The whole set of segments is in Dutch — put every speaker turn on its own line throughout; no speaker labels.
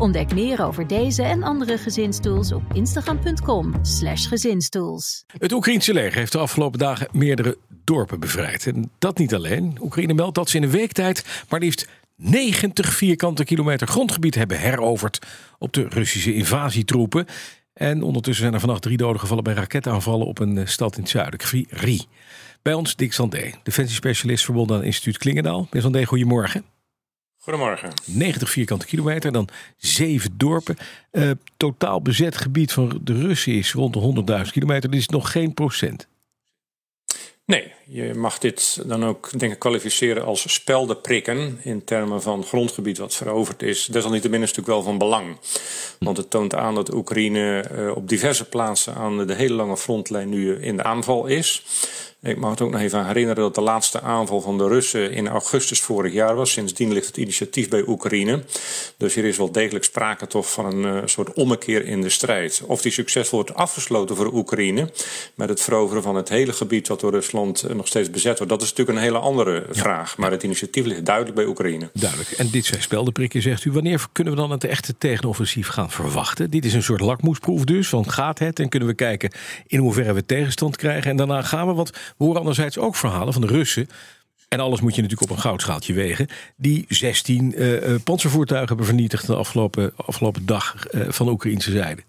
Ontdek meer over deze en andere gezinstools op instagram.com/slash gezinstools.
Het Oekraïnse leger heeft de afgelopen dagen meerdere dorpen bevrijd. En dat niet alleen. Oekraïne meldt dat ze in een week tijd maar liefst 90 vierkante kilometer grondgebied hebben heroverd op de Russische invasietroepen. En ondertussen zijn er vannacht drie doden gevallen bij raketaanvallen op een eh, stad in het zuiden. Bij ons Dick Sandé, defensiespecialist verbonden aan instituut Klingendaal. Meneer Sandé, goedemorgen.
Goedemorgen.
90 vierkante kilometer, dan zeven dorpen. Uh, totaal bezet gebied van de Russen is rond de 100.000 kilometer. Dit is nog geen procent.
Nee, je mag dit dan ook denk ik kwalificeren als spelden prikken in termen van grondgebied wat veroverd is. Desalniettemin is het natuurlijk wel van belang. Want het toont aan dat Oekraïne uh, op diverse plaatsen aan de hele lange frontlijn nu in de aanval is. Ik mag het ook nog even herinneren dat de laatste aanval van de Russen in augustus vorig jaar was. Sindsdien ligt het initiatief bij Oekraïne. Dus hier is wel degelijk sprake toch van een uh, soort ommekeer in de strijd. Of die succesvol wordt afgesloten voor Oekraïne met het veroveren van het hele gebied wat door Rusland uh, nog steeds bezet wordt. Dat is natuurlijk een hele andere ja. vraag. Maar het initiatief ligt duidelijk bij Oekraïne.
Duidelijk. En dit zijn speldenprikken, zegt u. Wanneer kunnen we dan het echte tegenoffensief gaan verwachten? Dit is een soort lakmoesproef dus. Van gaat het? En kunnen we kijken in hoeverre we tegenstand krijgen. En daarna gaan we. Want we horen anderzijds ook verhalen van de Russen. En alles moet je natuurlijk op een goudschaaltje wegen. Die 16 uh, uh, panzervoertuigen hebben vernietigd de afgelopen, afgelopen dag uh, van de Oekraïnse zijde.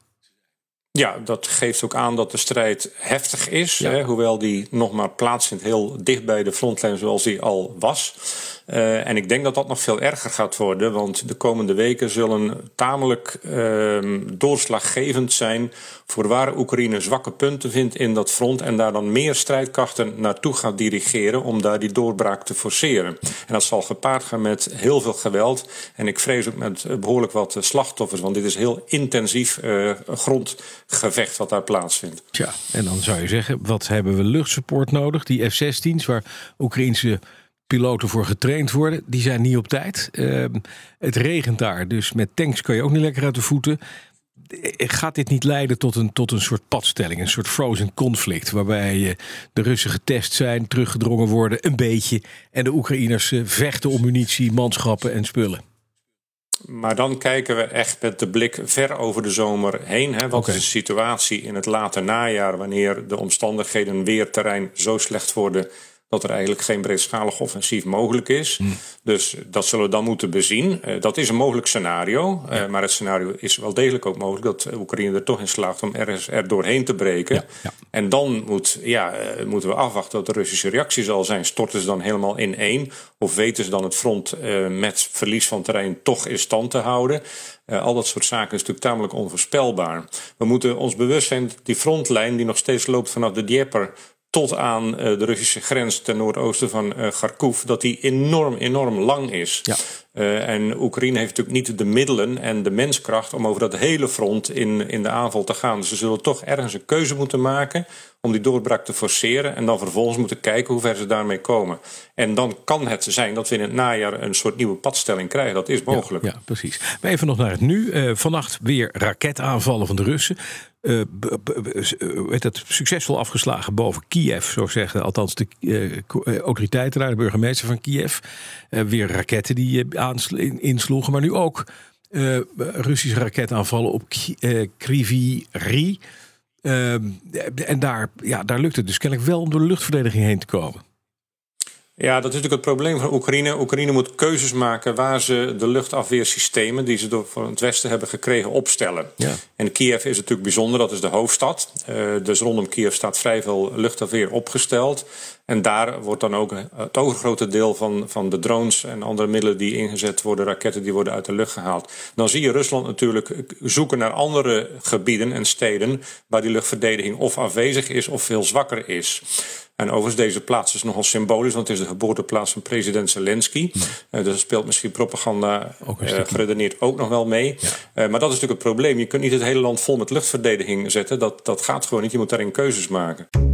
Ja, dat geeft ook aan dat de strijd heftig is. Ja. Hè, hoewel die nog maar plaatsvindt heel dicht bij de frontlijn zoals die al was. Uh, en ik denk dat dat nog veel erger gaat worden. Want de komende weken zullen tamelijk uh, doorslaggevend zijn voor waar Oekraïne zwakke punten vindt in dat front. En daar dan meer strijdkrachten naartoe gaat dirigeren om daar die doorbraak te forceren. En dat zal gepaard gaan met heel veel geweld. En ik vrees ook met behoorlijk wat slachtoffers. Want dit is heel intensief uh, grondgevecht wat daar plaatsvindt.
Tja, en dan zou je zeggen, wat hebben we luchtsupport nodig? Die F-16's waar Oekraïnse piloten voor getraind worden. Die zijn niet op tijd. Uh, het regent daar, dus met tanks kan je ook niet lekker uit de voeten. Gaat dit niet leiden tot een, tot een soort padstelling, een soort frozen conflict, waarbij uh, de Russen getest zijn, teruggedrongen worden, een beetje, en de Oekraïners uh, vechten om munitie, manschappen en spullen?
Maar dan kijken we echt met de blik ver over de zomer heen. Hè. Wat okay. is de situatie in het late najaar wanneer de omstandigheden weerterrein zo slecht worden dat er eigenlijk geen breedschalig offensief mogelijk is. Mm. Dus dat zullen we dan moeten bezien. Uh, dat is een mogelijk scenario. Ja. Uh, maar het scenario is wel degelijk ook mogelijk dat Oekraïne er toch in slaagt om er, er doorheen te breken. Ja, ja. En dan moet, ja, uh, moeten we afwachten wat de Russische reactie zal zijn. Storten ze dan helemaal in één? Of weten ze dan het front met verlies van terrein toch in stand te houden? al dat soort zaken is natuurlijk tamelijk onvoorspelbaar. We moeten ons bewust zijn dat die frontlijn die nog steeds loopt vanaf de Dnieper tot aan uh, de Russische grens ten noordoosten van uh, Kharkov, dat die enorm, enorm lang is. Ja. Uh, en Oekraïne heeft natuurlijk niet de middelen en de menskracht om over dat hele front in, in de aanval te gaan. Dus ze zullen toch ergens een keuze moeten maken om die doorbraak te forceren. En dan vervolgens moeten kijken hoe ver ze daarmee komen. En dan kan het zijn dat we in het najaar een soort nieuwe padstelling krijgen. Dat is mogelijk.
Ja, ja precies. Maar even nog naar het nu. Uh, vannacht weer raketaanvallen van de Russen. Uh, werd het succesvol afgeslagen boven Kiev, zo zeggen althans de uh, autoriteiten daar, de burgemeester van Kiev. Weer raketten die insloegen, maar nu ook Russische raketaanvallen op Kryvyi Rih. en daar, ja, daar lukt het dus kennelijk wel om door de luchtverdediging heen te komen.
Ja, dat is natuurlijk het probleem van Oekraïne. Oekraïne moet keuzes maken waar ze de luchtafweersystemen die ze door van het Westen hebben gekregen opstellen. Ja. En Kiev is natuurlijk bijzonder, dat is de hoofdstad. Uh, dus rondom Kiev staat vrij veel luchtafweer opgesteld. En daar wordt dan ook het overgrote deel van, van de drones en andere middelen die ingezet worden, raketten die worden uit de lucht gehaald. Dan zie je Rusland natuurlijk zoeken naar andere gebieden en steden waar die luchtverdediging of afwezig is of veel zwakker is. En overigens, deze plaats is nogal symbolisch, want het is de geboorteplaats van president Zelensky. Ja. Uh, dus er speelt misschien propaganda ook uh, geredeneerd ook nog wel mee. Ja. Uh, maar dat is natuurlijk het probleem. Je kunt niet het hele land vol met luchtverdediging zetten. Dat, dat gaat gewoon niet. Je moet daarin keuzes maken.